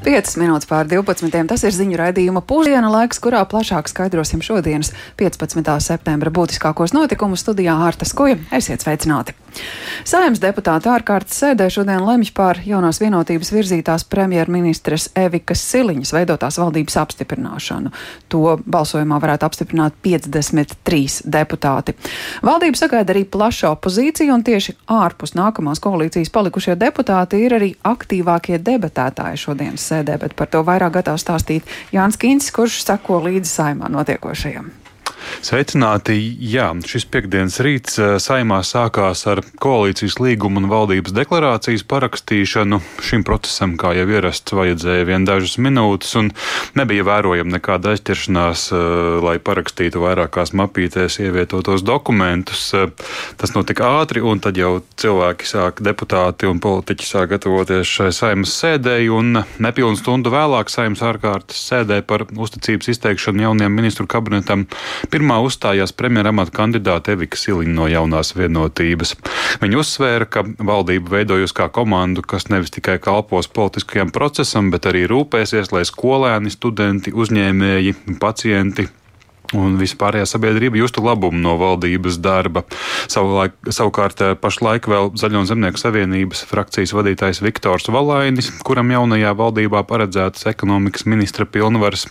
5 minūtes pār 12. Tas ir ziņu raidījuma pusdiena laiks, kurā plašāk skaidrosim šodienas 15. septembra būtiskākos notikumus studijā Ārtas Kuja. Esiet sveicināti! Saimnes deputāti ārkārtas sēdē šodien lemj par jaunās vienotības virzītās premjerministres Evikas Siliņas veidotās valdības apstiprināšanu. To balsojumā varētu apstiprināt 53 deputāti. Valdība sagaida arī plaša opozīcija, un tieši ārpus nākamās koalīcijas palikušie deputāti ir arī aktīvākie debatētāji šodienas sēdē, bet par to vairāk gatavs stāstīt Jānis Kīncis, kurš sako līdzi saimā notiekošajam. Sveicināti! Jā, šis piekdienas rīts eh, saimā sākās ar koalīcijas līgumu un valdības deklarācijas parakstīšanu. Šim procesam, kā jau ierasts, vajadzēja vien dažas minūtes, un nebija vērojama nekāda aizķeršanās, eh, lai parakstītu vairākās mapītēs ievietotos dokumentus. Eh, tas notika ātri, un tad jau cilvēki sāk, deputāti un politiķi sāk gatavoties šai saimas sēdēji, un nepilnu stundu vēlāk saimas ārkārtas sēdē par uzticības izteikšanu jaunajam ministru kabinetam Pirmā uzstājās premjeramata kandidāte Evika Siliņa no jaunās vienotības. Viņa uzsvēra, ka valdība veidojas kā komandu, kas nevis tikai kalpos politiskajam procesam, bet arī rūpēsies, lai skolēni, studenti, uzņēmēji, pacienti un vispārējā sabiedrība justu labumu no valdības darba. Savulaik, savukārt eh, pašlaik vēl Zaļo un Zemnieku savienības frakcijas vadītājs Viktors Valainis, kuram jaunajā valdībā paredzētas ekonomikas ministra pilnvaras,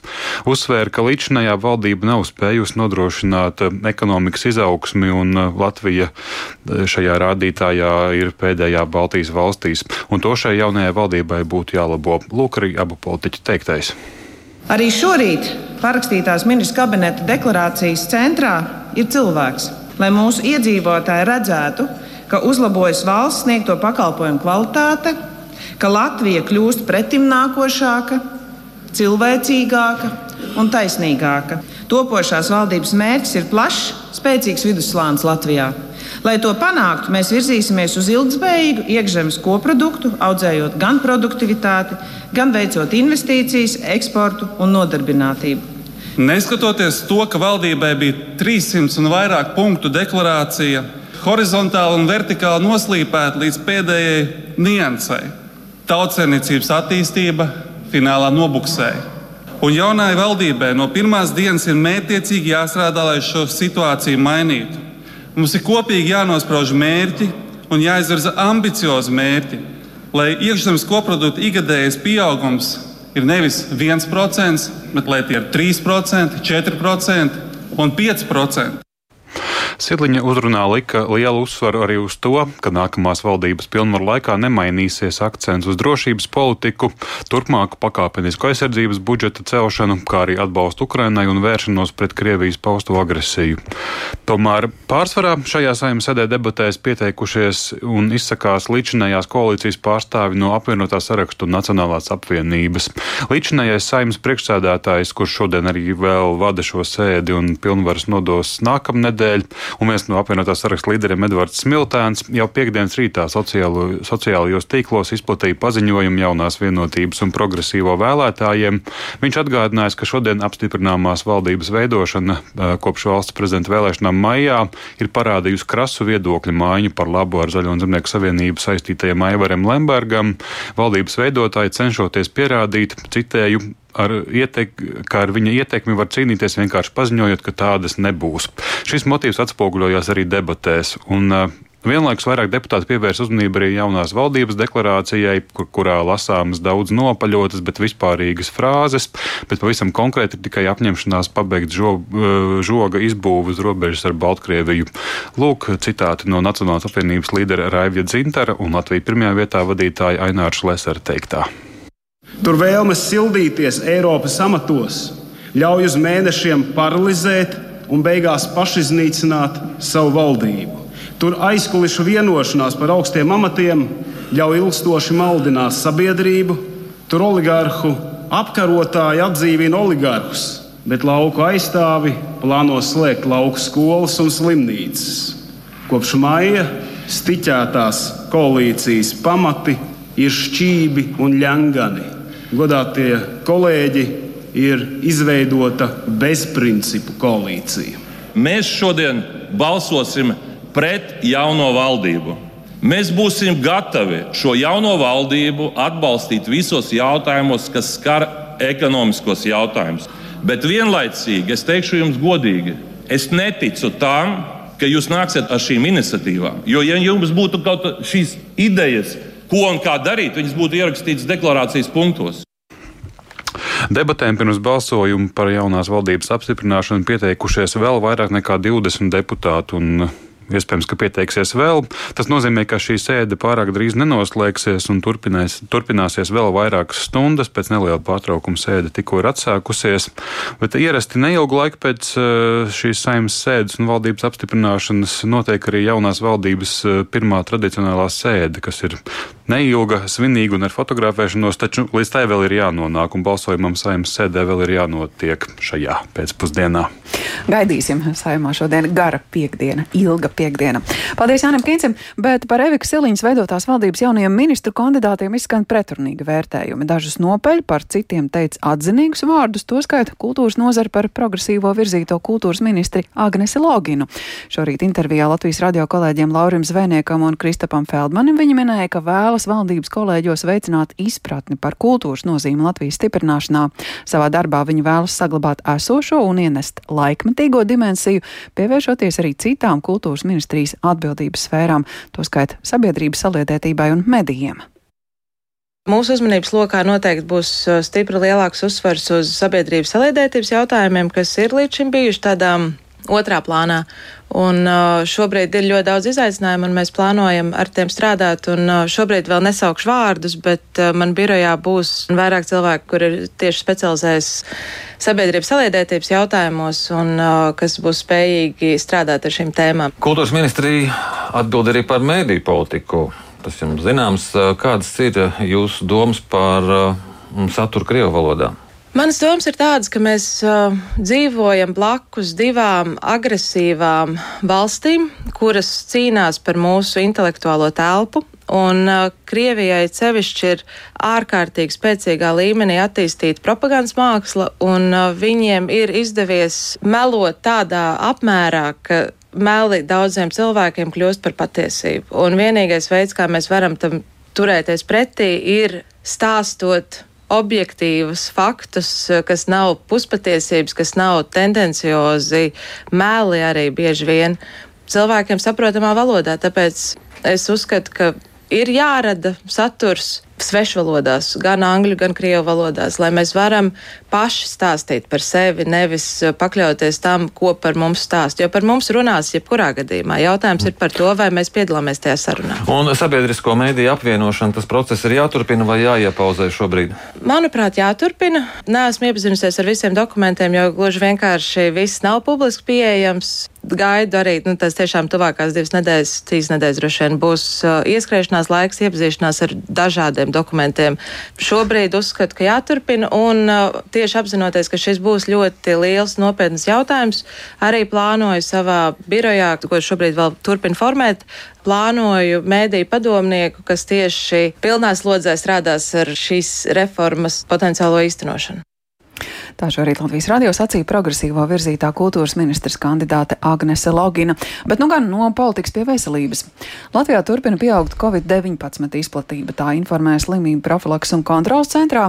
uzsvēra, ka līdzinājā valdība nav spējusi nodrošināt eh, ekonomikas izaugsmi, un eh, Latvija šajā rādītājā ir pēdējā Baltijas valstīs, un to šai jaunajai valdībai būtu jālabo. Lūk, arī abu politiķu teiktais. Arī šorīt parakstītās ministra kabineta deklarācijas centrā ir cilvēks, lai mūsu iedzīvotāji redzētu, ka uzlabojas valsts sniegto pakalpojumu kvalitāte, ka Latvija kļūst pretimnākošāka, cilvēcīgāka un taisnīgāka. Topošās valdības mērķis ir plašs, spēcīgs vidusslānis Latvijā. Lai to panāktu, mēs virzīsimies uz ilgspējīgu iekšzemes koproduktu, audzējot gan produktivitāti, gan veicot investīcijas, eksportu un nodarbinātību. Neskatoties to, ka valdībai bija 300 un vairāk punktu deklarācija, horizontāli un vertikāli noslīpēta līdz pēdējai niansai, tautsēmniecības attīstība finālā nobuksēja. Un jaunai valdībai no pirmās dienas ir mētiecīgi jāstrādā, lai šo situāciju mainītu. Mums ir kopīgi jānosprauž mērķi un jāizvirza ambiciozi mērķi, lai iekšzemes koprodukta ikgadējais pieaugums ir nevis 1%, bet lai tie ir 3%, 4% un 5%. Sidliņa uzrunā lika lielu uzsvaru arī uz to, ka nākamās valdības pilnvaru laikā nemainīsies akcents uz drošības politiku, turpmāku pakāpenisku aizsardzības budžeta celšanu, kā arī atbalstu Ukrainai un vēršanos pret Krievijas paustu agresiju. Tomēr pārsvarā šajā saimnes sēdē debatēs pieteikušies un izsakās līdzinājās koalīcijas pārstāvi no apvienotā sarakstu Nacionālās apvienības. Līdzinājais saimnes priekšsēdētājs, kurš šodien arī vēl vada šo sēdi un pilnvaras nodos nākamnedēļ, un viens no apvienotās saraksta līderiem Edvards Smiltēns jau piekdienas rītā sociālo, sociālajos tīklos izplatīja paziņojumu jaunās vienotības un progresīvo vēlētājiem. Viņš atgādinājis, ka šodien apstiprināmās valdības veidošana kopš valsts prezidenta vēlēšanām maijā ir parādījusi krasu viedokļu maiņu par labu ar Zaļo un Zemnieku savienību saistītajiem Aivaram Lembergam. Valdības veidotāji cenšoties pierādīt, citēju, ar, ietek, ar viņa ietekmi var cīnīties vienkārši paziņojot, ka tādas nebūs. Šis motīvs atspoguļojās arī debatēs. Un, uh, Vienlaikus vairāk deputāti pievērsa uzmanību arī jaunās valdības deklarācijai, kur, kurā lasāmas daudz nopaļotas, bet vispārīgas frāzes, bet pavisam konkrēti ir tikai apņemšanās pabeigt žo, žoga izbūvi uz robežas ar Baltkrieviju. Lūk, citāti no Nacionālās apvienības līdera Raivja Dzintara un Latvijas pirmajā vietā vadītāja Ainārs Lesera teiktā. Tur vēlmes sildīties Eiropas amatos ļauj uz mēnešiem paralizēt un beigās pašiznīcināt savu valdību. Tur aizkulisku vienošanās par augstiem amatiem ļauj ilgstoši maldināt sabiedrību, tur oligārhu apkarotāji atdzīvina oligarhus, bet lauku aizstāvi plāno slēgt lauku skolas un slimnīcas. Kopš maija stiķētās koalīcijas pamati ir šķībi un ļangani godātie kolēģi, ir izveidota bezprincipu koalīcija. Mēs šodien balsosim pret jauno valdību. Mēs būsim gatavi šo jauno valdību atbalstīt visos jautājumos, kas skar ekonomiskos jautājumus. Bet vienlaicīgi es teikšu jums godīgi, es neticu tam, ka jūs nāksiet ar šīm iniciatīvām. Jo, ja jums būtu kaut šīs idejas, ko un kā darīt, viņas būtu ierakstītas deklarācijas punktos. Debatēm pirms balsojuma par jaunās valdības apstiprināšanu pieteikušies vēl vairāk nekā 20 deputāti. Iespējams, ka pieteiksies vēl. Tas nozīmē, ka šī sēde pārāk drīz nenoslēgsies un turpināsies vēl vairākas stundas. Pēc neliela pārtraukuma sēde tikko ir atsākusies. Bet ierasti neilgu laiku pēc eh, šīs saimnes sēdes un valdības apstiprināšanas notiek arī jaunās valdības eh, pirmā tradicionālā sēde, kas ir neilga, svinīga un ar fotografēšanos, taču līdz tai vēl ir jānonāk un balsojumam saimnes sēdē vēl ir jānotiek šajā pēcpusdienā. Gaidīsim saimā šodien gara piekdiena, ilga piekdiena. Paldies Jānim Kīncim, bet par Eviku Siliņas veidotās valdības jaunajiem ministru kandidātiem izskan pretrunīgi vērtējumi. Dažus nopeļ, par citiem teica atzinīgus vārdus, toskārt kultūras nozara par progresīvo virzīto kultūras ministri Agnesi Loginu. Šorīt intervijā Latvijas radio kolēģiem Laurim Zvēniekam un Kristapam Feldmanim viņi minēja, ka vēlas valdības kolēģos veicināt izpratni par kultūras nozīmi Latvijas stiprināšanā. Savā darbā viņi vēlas saglabāt esošo un ienest laikmetīgo dimensiju, pievēršoties arī citām kultūras ministrijas atbildības sfērām, tostarp sabiedrības saliedētībai un medijiem. Mūsu uzmanības lokā noteikti būs uh, stipri lielāks uzsvers uz sabiedrības saliedētības jautājumiem, kas ir līdz šim bijuši tādām otrā plānā. Un uh, šobrīd ir ļoti daudz izaicinājumu, un mēs plānojam ar tiem strādāt. Un, uh, šobrīd vēl nesaukšu vārdus, bet man birojā būs vairāk cilvēku, kur ir tieši specializējas sabiedrības saliedētības jautājumos un kas būs spējīgi strādāt ar šīm tēmām. Kultūras ministrija atbild arī par mēdīju politiku. Tas jums zināms, kādas ir jūsu domas par saturu Krievu valodā? Manas domas ir tādas, ka mēs uh, dzīvojam blakus divām agresīvām valstīm, kuras cīnās par mūsu intelektuālo telpu. Un uh, Krievijai sevišķi ir ārkārtīgi spēcīgā līmenī attīstīta propagandas māksla, un uh, viņiem ir izdevies melot tādā apmērā, ka meli daudziem cilvēkiem kļūst par patiesību. Un vienīgais veids, kā mēs varam tam turēties pretī, ir stāstot objektīvus faktus, kas nav puspatiesības, kas nav tendenciozi, mēli arī bieži vien cilvēkiem saprotamā valodā. Tāpēc es uzskatu, ka ir jārada saturs svešvalodās, gan angļu, gan krievu valodās, lai mēs varam paši stāstīt par sevi, nevis uh, pakļauties tam, ko par mums stāst. Jo par mums runās jebkurā gadījumā. Jautājums ir par to, vai mēs piedalāmies tajā sarunā. Un sabiedrisko mēdīju apvienošana, tas process ir jāturpina vai jāiepauzē šobrīd? Manuprāt, jāturpina. Nē, esmu iepazinusies ar visiem dokumentiem, jo gluži vienkārši viss nav publiski pieejams gaidu arī nu, tas tiešām tuvākās divas nedēļas, trīs nedēļas droši vien būs uh, ieskriešanās laiks, iepazīšanās ar dažādiem šiem dokumentiem. Šobrīd uzskatu, ka jāturpina, un uh, tieši apzinoties, ka šis būs ļoti liels, nopietns jautājums, arī plānoju savā birojā, ko šobrīd vēl turpinu formēt, plānoju mēdīju padomnieku, kas tieši pilnā slodzē strādās ar šīs reformas potenciālo īstenošanu. Tā šorīt Latvijas radio sacīja progresīvo virzītā kultūras ministrs kandidāte Agnese Logina, bet nu gan no politikas pie veselības. Latvijā turpina pieaugt Covid-19 izplatība, tā informē slimību profilaks un kontrols centrā,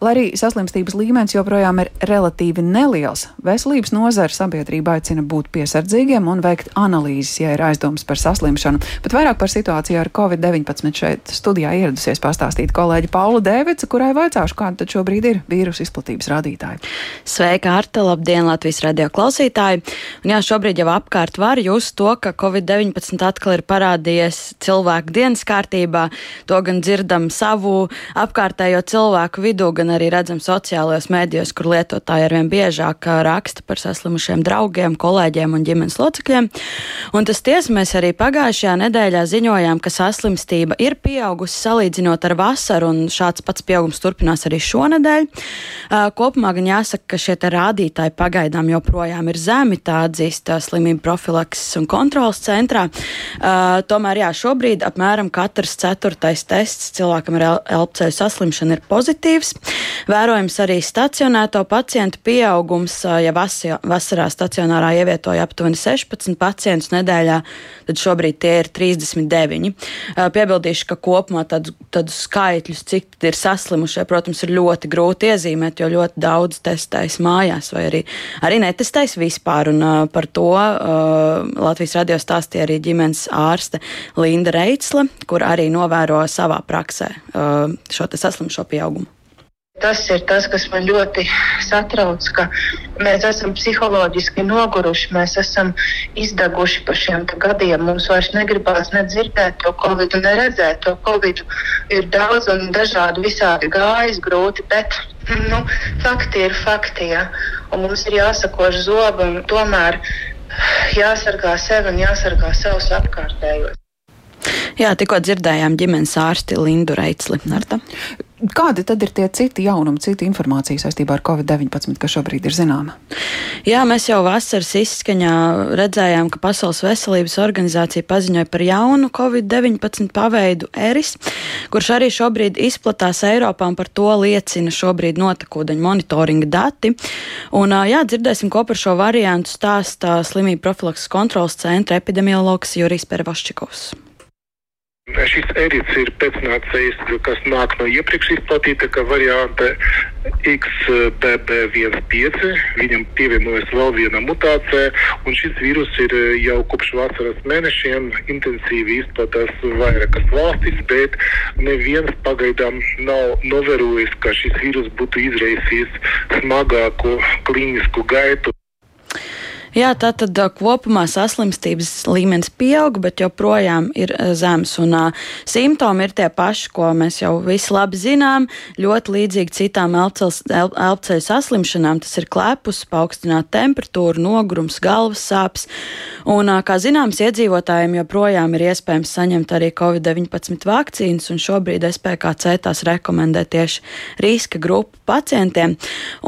lai arī saslimstības līmenis joprojām ir relatīvi neliels. Veselības nozara sabiedrība aicina būt piesardzīgiem un veikt analīzes, ja ir aizdomas par saslimšanu, bet vairāk par situāciju ar Covid-19 šeit studijā ieradusies pastāstīt kolēģi Paula Dēvica, kurai vaicāšu, kāda tad šobrīd ir vīrusu izplatības rādītāji. Sveika, Arta! Labdien, Latvijas radio klausītāji! Un jā, šobrīd jau apkārt var just to, ka Covid-19 atkal ir parādījies cilvēku dienas kārtībā. To gan dzirdam savu apkārtējo cilvēku vidū, gan arī redzam sociālajos mēdījos, kur lietotāji arvien biežāk raksta par saslimušiem draugiem, kolēģiem un ģimenes locekļiem. Un tas tiesa mēs arī pagājušajā nedēļā ziņojām, ka saslimstība ir pieaugusi salīdzinot ar vasaru, un šāds pats pieaugums turpinās arī šonadēļ. Kopumā gan jāsaka, ka šie rādītāji pagaidām joprojām ir zemi, tā atzīst slimību profilakses un kontrolas centrā. Uh, tomēr jā, šobrīd apmēram katrs ceturtais tests cilvēkam ar elpceļu saslimšanu ir pozitīvs. Vērojams arī stacionēto pacientu pieaugums, ja vasarā stacionārā ievietoja aptuveni 16 pacientus nedēļā, tad šobrīd tie ir 39. Uh, piebildīšu, ka kopumā tādus skaitļus, cik ir saslimušie, protams, ir ļoti grūti iezīmēt, jo ļoti daudz testēs mājās vai arī, arī netestēs vispār. Un, uh, par to uh, Latvijas radio stāstīja arī ģimenes ārste Linda Reitsle, kur arī novēro savā praksē uh, šo saslimšo pieaugumu. Tas ir tas, kas man ļoti satrauc, ka mēs esam psiholoģiski noguruši, mēs esam izdeguši par šiem gadiem. Mums vairs negribās nedzirdēt to covid, ne redzēt to covid. Ir daudz un dažādi visādi gājis grūti, bet nu, fakti ir fakti. Ja? Un mums ir jāsakož zobi un tomēr jāsargā sevi un jāsargā savus apkārtējos. Jā, tikko dzirdējām ģimenes ārsti Lindu Reitsli. Narta. Kādi tad ir tie citi jaunumi, citi informācija saistībā ar Covid-19, kas šobrīd ir zināma? Jā, mēs jau vasaras izskaņā redzējām, ka Pasaules veselības organizācija paziņoja par jaunu Covid-19 paveidu eris, kurš arī šobrīd izplatās Eiropā un par to liecina šobrīd notekūdeņu monitoringa dati. Un, jā, dzirdēsim, ko par šo variantu stāsta slimību profilakses kontrolas centra epidemiologs Jurijs Pervaščikovs. Šis erīts ir pēcnācējs, kas nāk no iepriekš izplatīta, ka varianta XBB15, viņam pievienojas vēl viena mutācija, un šis vīrus ir jau kopš vasaras mēnešiem intensīvi izplatās vairākas valstis, bet neviens pagaidām nav novērojis, ka šis vīrus būtu izraisījis smagāku klīnisku gaitu. Jā, tā tad kopumā saslimstības līmenis pieaug, bet joprojām ir zems. Un uh, simptomi ir tie paši, ko mēs jau visi labi zinām. Ļoti līdzīgi citām elpceļu saslimšanām. Tas ir klepus, paaugstināta temperatūra, nogurums, galvas sāpes. Un, uh, kā zināms, iedzīvotājiem joprojām ir iespējams saņemt arī Covid-19 vakcīnas, un šobrīd SPKC tās rekomendē tieši riska grupu pacientiem.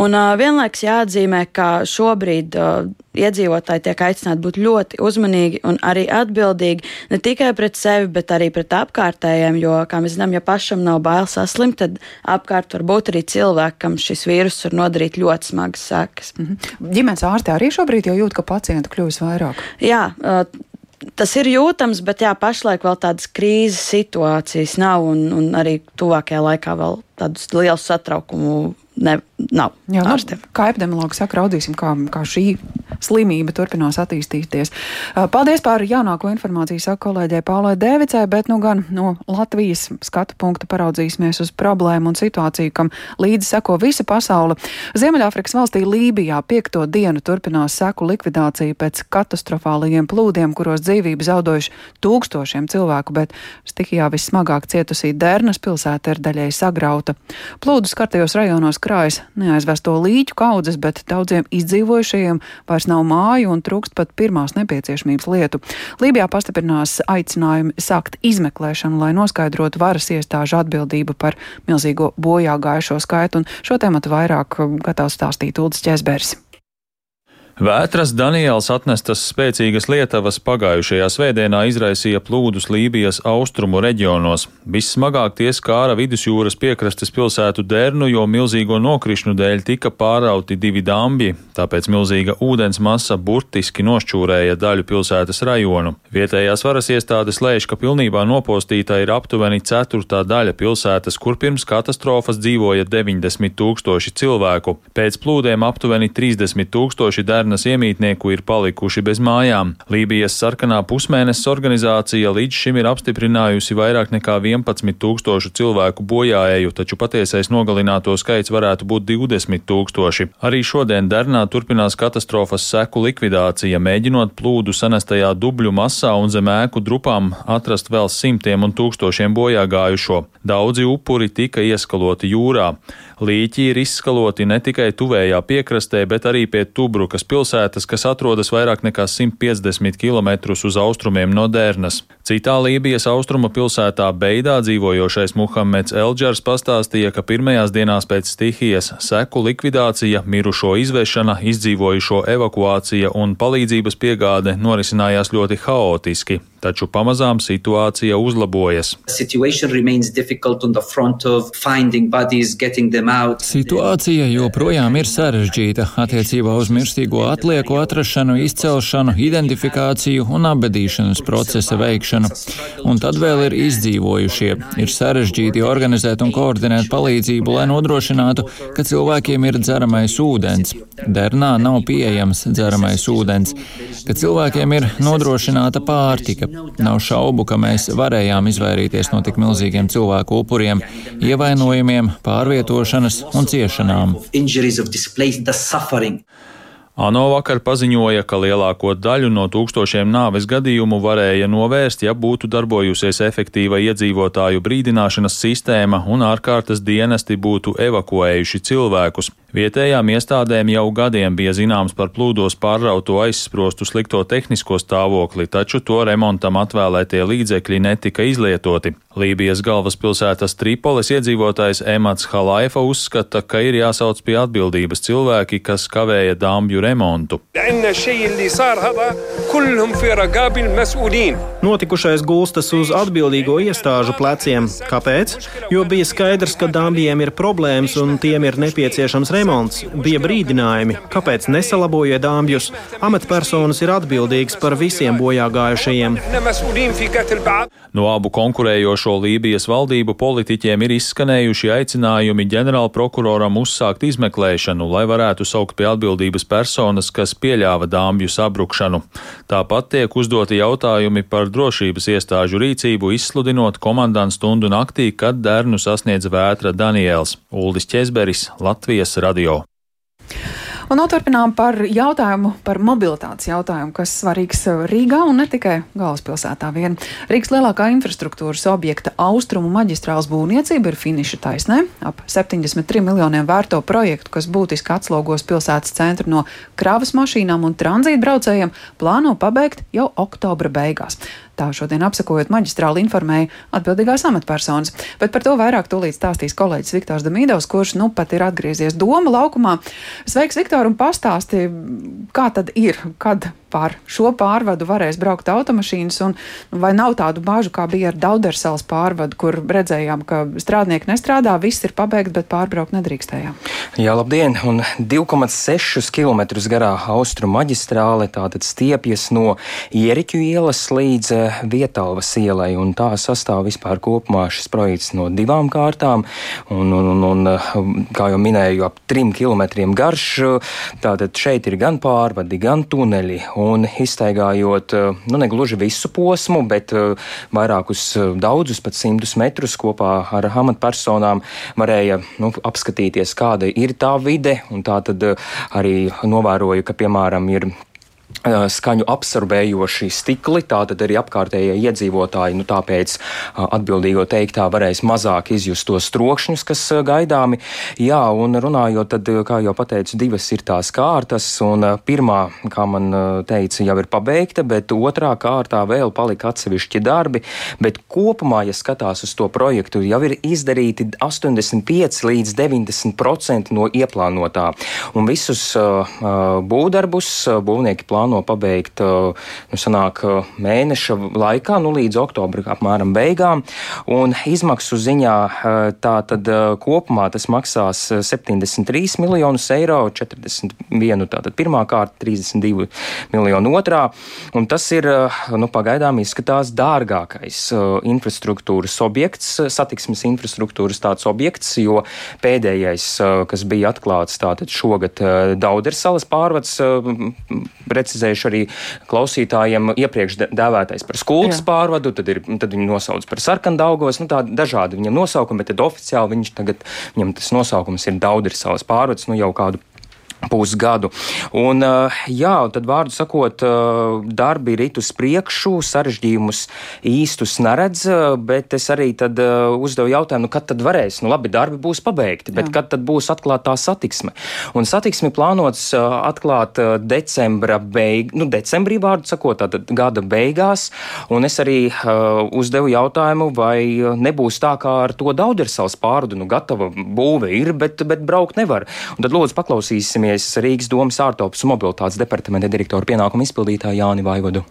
Un uh, vienlaiks jāatzīmē, ka šobrīd uh, iedzīvotāji tiek aicināti būt ļoti uzmanīgi un arī atbildīgi ne tikai pret sevi, bet arī pret apkārtējiem. Jo, kā mēs zinām, ja pašam nav bail saslimt, tad apkārt var būt arī cilvēki, kam šis vīrus var nodarīt ļoti smagas sekas. Mm -hmm. Ģimenes ārstē arī šobrīd jau jūt, ka pacientu kļūst vairāk. Jā, Tas ir jūtams, bet jā, pašlaik vēl tādas krīzes situācijas nav, un, un arī tuvākajā laikā vēl tādus lielus satraukumu ne, nav. Jā, nu, kā epidemiologs saka, raudzīsim, kā, kā šī slimība turpinās attīstīties. Paldies par jaunāko informāciju, saka kolēģei Paulai Dēvicai, bet nu gan no Latvijas skatu punkta paraudzīsimies uz problēmu un situāciju, kam līdzi seko visa pasaule. Ziemeļāfrikas valstī Lībijā piekto dienu turpinās seku likvidācija pēc katastrofālajiem plūdiem, kuros dzīvību zaudējuši tūkstošiem cilvēku, bet stihijā vissmagāk cietusī Dernas pilsēta ir daļai sagrauta. Plūdu skartajos rajonos krājas neaizvesto līķu kaudzes, bet daudziem izdzīvojušajiem vairs nav māju un trūkst pat pirmās nepieciešamības lietu. Lībijā pastiprinās aicinājumi sākt izmeklēšanu, lai noskaidrotu varas iestāžu atbildību par milzīgo bojā gājušo skaitu, un šo tematu vairāk gatavs stāstīt Ulris Česbergs. Vētras Daniels atnestas spēcīgas lietavas pagājušajā svētdienā izraisīja plūdus Lībijas austrumu reģionos. Vissmagāk tie skāra vidusjūras piekrastes pilsētu Dernu, jo milzīgo nokrišņu dēļ tika pārauti divi dambi, tāpēc milzīga ūdens masa burtiski nošķūrēja daļu pilsētas rajonu. Vietējās varas iestādes lēš, ka pilnībā nopostīta ir aptuveni ceturtā daļa pilsētas, kur pirms katastrofas dzīvoja 90 tūkstoši cilvēku. Pēc plūdiem aptuveni 30 tūkstoši dernu Cernas iemītnieku ir palikuši bez mājām. Lībijas sarkanā pusmēnesis organizācija līdz šim ir apstiprinājusi vairāk nekā 11 tūkstošu cilvēku bojāēju, taču patiesais nogalināto skaits varētu būt 20 tūkstoši. Arī šodien Dernā turpinās katastrofas seku likvidācija, mēģinot plūdu sanestajā dubļu masā un zem ēku drupām atrast vēl simtiem un tūkstošiem bojāgājušo. Daudzi upuri tika ieskaloti jūrā. Līķi ir izskaloti ne tikai tuvējā piekrastē, bet arī pie Tubrukas pilsētas kas atrodas vairāk nekā 150 km uz austrumiem no Dērnas. Citā Lībijas austrumu pilsētā Beidā dzīvojošais Muhameds Elģers pastāstīja, ka pirmajās dienās pēc stihijas seku likvidācija, mirušo izvešana, izdzīvojušo evakuācija un palīdzības piegāde norisinājās ļoti haotiski taču pamazām situācija uzlabojas. Situācija joprojām ir sarežģīta attiecībā uz mirstīgo atlieku atrašanu, izcelšanu, identifikāciju un apbedīšanas procesa veikšanu. Un tad vēl ir izdzīvojušie. Ir sarežģīti organizēt un koordinēt palīdzību, lai nodrošinātu, ka cilvēkiem ir dzeramais ūdens. Dernā nav pieejams dzeramais ūdens, ka cilvēkiem ir nodrošināta pārtika, Nav šaubu, ka mēs varējām izvairīties no tik milzīgiem cilvēku upuriem, ievainojumiem, pārvietošanas un ciešanām. ANO vakar paziņoja, ka lielāko daļu no tūkstošiem nāves gadījumu varēja novērst, ja būtu darbojusies efektīva iedzīvotāju brīdināšanas sistēma un ārkārtas dienesti būtu evakuējuši cilvēkus. Vietējām iestādēm jau gadiem bija zināms par plūdos pārrauto aizsprostu slikto tehnisko stāvokli, taču to remontam atvēlētie līdzekļi netika izlietoti. Lībijas galvaspilsētas Tripolis iedzīvotājs Emats Halaifa uzskata, ka ir jāsauc pie atbildības cilvēki, kas kavēja dāmbju remontu. Notikušais gulstas uz atbildīgo iestāžu pleciem. Kāpēc? Jo bija skaidrs, ka dāmbjiem ir problēmas un tiem ir nepieciešams remonts, bija brīdinājumi, kāpēc nesalabojiet dāmbjus. Amatpersonas ir atbildīgas par visiem bojā gājušajiem. No abu konkurējošo Lībijas valdību politiķiem ir izskanējuši aicinājumi ģenerālprokuroram uzsākt izmeklēšanu, lai varētu saukt pie atbildības personas, kas pieļāva dāmbju sabrukšanu. Tāpat tiek uzdoti jautājumi par drošības iestāžu rīcību, izsludinot komandantu stundu naktī, kad dernu sasniedz vētra Daniels Uldis Česberis, Latvijas radio. Un noturpinām par jautājumu par mobilitātes jautājumu, kas svarīgs Rīgā un ne tikai galvaspilsētā vien. Rīgas lielākā infrastruktūras objekta austrumu maģistrāls būvniecība ir finiša taisnē. Ap 73 miljoniem vērto projektu, kas būtiski atslogos pilsētas centru no kravas mašīnām un tranzīta braucējiem, plāno pabeigt jau oktobra beigās. Tā šodien apsakojot maģistrāli informēja atbildīgās amatpersonas, bet par to vairāk tūlīt stāstīs kolēģis Viktors Damīdovs, kurš nu pat ir atgriezies Doma laukumā. Sveiks, Viktor, un pastāsti, kā tad ir, kad pār šo pārvadu varēs braukt automašīnas, un vai nav tādu bāžu, kā bija ar Daudersalas pārvadu, kur redzējām, ka strādnieki nestrādā, viss ir pabeigts, bet pārbraukt nedrīkstējām. Jā, labdien! Un 2,6 km garā austrumu maģistrāle tātad stiepjas no Ieriķu ielas līdz eh, Vietalvas ielai, un tā sastāv vispār kopumā šis projekts no divām kārtām, un, un, un, un eh, kā jau minēju, ap trim kilometriem garš. Tātad šeit ir gan pārvadi, gan tuneļi, un iztaigājot eh, nu, ne gluži visu posmu, bet eh, vairākus eh, daudzus, pat simtus metrus kopā ar amatpersonām varēja nu, apskatīties, kāda ir tā vide, un tā tad arī novēroju, ka, piemēram, ir skaņu absorbējoši stikli, tātad arī apkārtējie iedzīvotāji, nu tāpēc atbildīgo teiktā varēs mazāk izjust tos trokšņus, kas gaidāmi. Jā, un runājot, tad, kā jau pateicu, divas ir tās kārtas, un pirmā, kā man teica, jau ir pabeigta, bet otrā kārtā vēl palika atsevišķi darbi, bet kopumā, ja skatās uz to projektu, jau ir izdarīti 85 līdz 90% no ieplānotā, un visus uh, būvdarbus būvnieki plāno plāno pabeigt nu, sanāk, mēneša laikā, nu, līdz oktobra apmēram beigām. Un izmaksu ziņā tā tad kopumā tas maksās 73 miljonus eiro, 41 tātad pirmā kārta, 32 miljonu otrā. Un tas ir, nu, pagaidām izskatās dārgākais infrastruktūras objekts, satiksmes infrastruktūras tāds objekts, jo pēdējais, kas bija atklāts tātad šogad Daudersalas pārvads, precizējuši arī klausītājiem iepriekš dēvētais par skultas pārvadu, tad, ir, tad viņi nosauc par sarkandaugos, nu tā dažādi viņam nosaukumi, bet tad oficiāli viņš tagad, viņam tas nosaukums ir Daudris savas pārvadas, nu jau kādu pusgadu. Un, jā, tad vārdu sakot, darbi ir uz priekšu, sarežģījumus īstus neredz, bet es arī tad uzdevu jautājumu, nu, kad tad varēs, nu labi, darbi būs pabeigti, bet jā. kad tad būs atklātā satiksme? Un satiksmi plānots atklāt decembra beig, nu, decembrī vārdu sakot, tātad gada beigās, un es arī uzdevu jautājumu, vai nebūs tā kā ar to Daudersals pārdu, nu, gatava būve ir, bet, bet braukt nevar. Un tad lūdzu paklausīsimies pievienojies Rīgas domas ārtelpas un mobilitātes departamenta direktora pienākumu izpildītāju Jāni Vaivodu.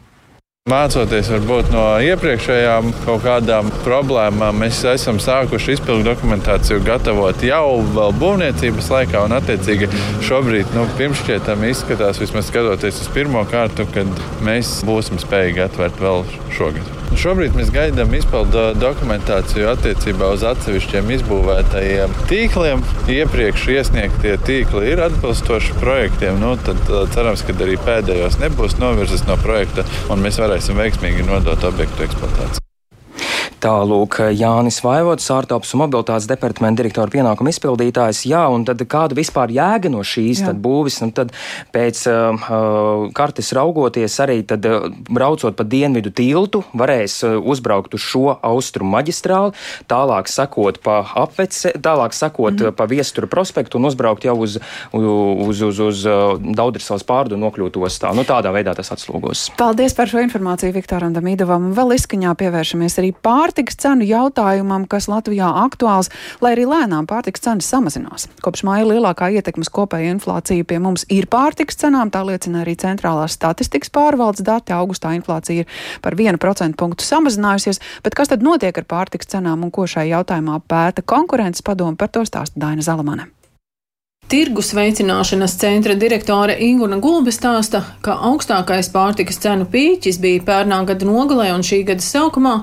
Mācoties varbūt no iepriekšējām kaut kādām problēmām, mēs esam sākuši izpildu dokumentāciju gatavot jau vēl būvniecības laikā, un attiecīgi šobrīd nu, pirmšķietami izskatās, vismaz skatoties uz pirmo kārtu, kad mēs būsim spējīgi atvērt vēl šogad. Šobrīd mēs gaidām izpildu dokumentāciju attiecībā uz atsevišķiem izbūvētajiem tīkliem. Iepriekš iesniegtie tīkli ir atbilstoši projektiem. Nu, tad cerams, ka arī pēdējos nebūs novirzes no projekta un mēs varēsim veiksmīgi nodot objektu eksploatāciju. Tālūk, Jānis Vaivots, ārtelpas un mobilitātes departamenta direktora pienākuma izpildītājs. Jā, un tad kāda vispār jēga no šīs būvis? Un tad pēc uh, uh, kartes raugoties arī tad, uh, braucot pa dienvidu tiltu, varēs uh, uzbraukt uz šo austrumu maģistrāli, tālāk sakot pa apvece, tālāk sakot mm -hmm. pa viestura prospektu un uzbraukt jau uz, uz, uz, uz uh, Daudrisavas pārdu un nokļūt ostā. Nu, tādā veidā tas atslogos. Paldies par šo informāciju Viktoram Damīdovam. Vēl izskaņā pievēršamies arī pār pārtikas cenu jautājumam, kas Latvijā aktuāls, lai arī lēnām pārtikas cenas samazinās. Kopš māja lielākā ietekmes kopēja inflācija pie mums ir pārtikas cenām, tā liecina arī centrālās statistikas pārvaldes dati. Augustā inflācija ir par 1% punktu samazinājusies, bet kas tad notiek ar pārtikas cenām un ko šai jautājumā pēta konkurences padomu par to stāsta Daina Zalamane. Tirgus veicināšanas centra direktore Inguna Gulbe stāsta, ka augstākais pārtikas cenu pīķis bija pērnā gada nogalē un šī gada sākumā.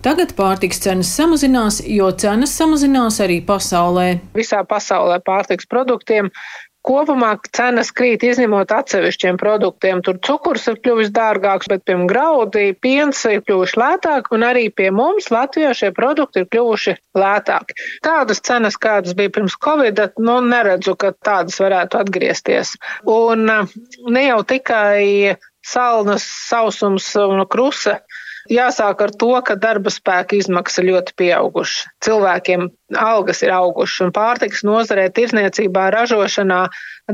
Tagad pārtikas cenas samazinās, jo cenas samazinās arī pasaulē. Visā pasaulē pārtikas produktiem Kopumā cenas krīt, izņemot atsevišķiem produktiem. Tur cukurs ir kļuvis dārgāks, bet, piemēram, graudi, piens ir kļuvuši lētāki, un arī pie mums Latvijā šie produkti ir kļuvuši lētāki. Tādas cenas, kādas bija pirms Covid, nu, neredzu, ka tādas varētu atgriezties. Un ne jau tikai salnas, sausums un krusa Jāsāk ar to, ka darba spēka izmaksas ļoti pieaugušas. Cilvēkiem algas ir augušas, un pārtikas nozarē, tirzniecībā, ražošanā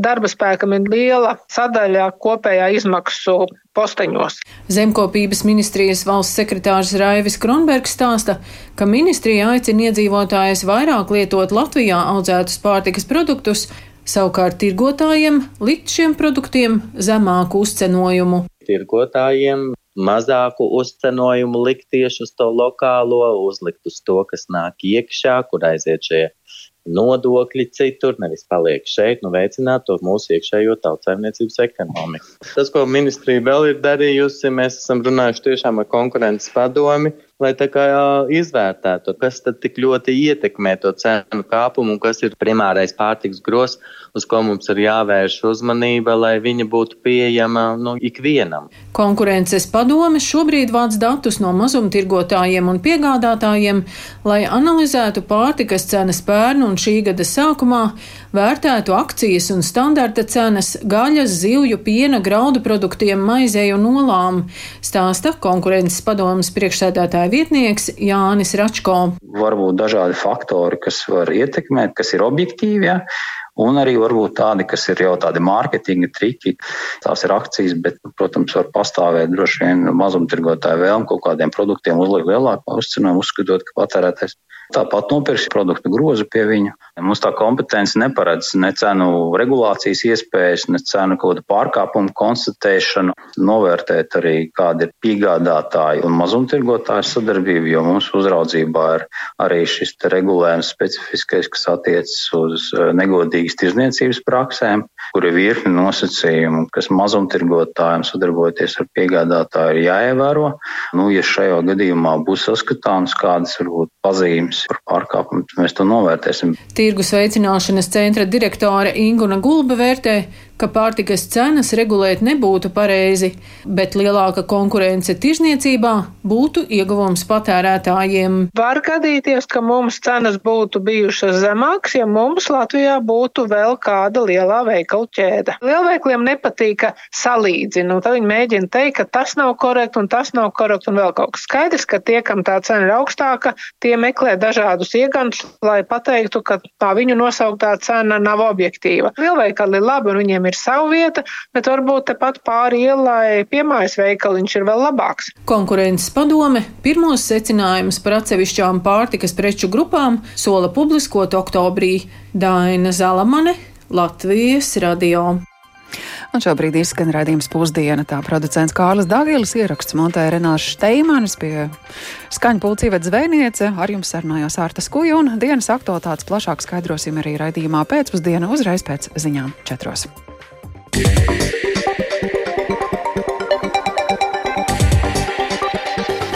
darba spēkam ir liela sadaļa kopējā izmaksu posteņos. Zemkopības ministrijas valsts sekretārs Raivis Kronbergs stāsta, ka ministrija aicina iedzīvotājus vairāk lietot Latvijā audzētus pārtikas produktus, savukārt tirgotājiem likt šiem produktiem zemāku uzcenojumu. Tirgotājiem mazāku uzcenojumu likt tieši uz to lokālo, uzlikt uz to, kas nāk iekšā, kur aiziet šie nodokļi citur, nevis paliek šeit, nu veicināt to mūsu iekšējo tautsēmniecības ekonomiku. Tas, ko ministrija vēl ir darījusi, mēs esam runājuši tiešām ar konkurences padomi, lai tā kā izvērtētu, kas tad tik ļoti ietekmē to cenu kāpumu un kas ir primārais pārtiks gros, uz ko mums ir jāvērš uzmanība, lai viņa būtu pieejama nu, ikvienam. Konkurences padome šobrīd vāc datus no mazumtirgotājiem un piegādātājiem, lai analizētu pārtikas cenas pērnu un šī gada sākumā, vērtētu akcijas un standarta cenas gaļas, zivju, piena, graudu produktiem, maizei un olām, stāsta konkurences padomas priekšsēdētāja vietnieks Jānis Račko. Varbūt dažādi faktori, kas var ietekmēt, kas ir objektīvi. Ja? Un arī varbūt tādi, kas ir jau tādi mārketinga triki, tās ir akcijas, bet, protams, var pastāvēt droši vien mazumtirgotāju vēlmu kaut kādiem produktiem uzlikt lielāku uzcenojumu, uzskatot, ka patērētājs Tāpat nopirks produktu grozu pie viņa. Mums tā kompetence neparedz ne cenu regulācijas iespējas, ne cenu kaut kādu pārkāpumu konstatēšanu, novērtēt arī, kāda ir piegādātāja un mazumtirgotāja sadarbība, jo mums uzraudzībā ir arī šis regulējums specifiskais, kas attiecas uz e, negodīgas tirzniecības praksēm, kur ir virkni nosacījumu, kas mazumtirgotājiem sadarbojoties ar piegādātāju ir jāievēro. Nu, ja šajā gadījumā būs saskatāms kādas varbūt pazīmes par pārkāpumu, mēs to novērtēsim. Tirgus veicināšanas centra direktore Inguna Gulba vērtē, ka pārtikas cenas regulēt nebūtu pareizi, bet lielāka konkurence tirzniecībā būtu ieguvums patērētājiem. Var gadīties, ka mums cenas būtu bijušas zemākas, ja mums Latvijā būtu vēl kāda lielā veikalu ķēde. Lielveikliem nepatīk, ka salīdzina, un tad viņi mēģina teikt, ka tas nav korekti un tas nav korekti un vēl kaut kas skaidrs, ka tie, kam tā cena ir augstāka, tie meklē dažādus iegantus, lai pateiktu, ka tā viņu nosauktā cena nav objektīva. Lielveikali ir labi un viņiem ir sava vieta, bet varbūt tepat pāri ielai piemājas veikaliņš ir vēl labāks. Konkurences padome pirmos secinājumus par atsevišķām pārtikas preču grupām sola publiskot oktobrī Daina Zalamane, Latvijas radio. Un šobrīd izskan raidījums pusdiena. Tā producents Kārlis Dāngielis ieraksts montē Renāšu Steimanis pie skaņa pulcīvēt zvejniece. Ar jums sarunājās Ārtas Kuja un dienas aktualitātes plašāk skaidrosim arī raidījumā pēcpusdiena uzreiz pēc ziņām četros. okay.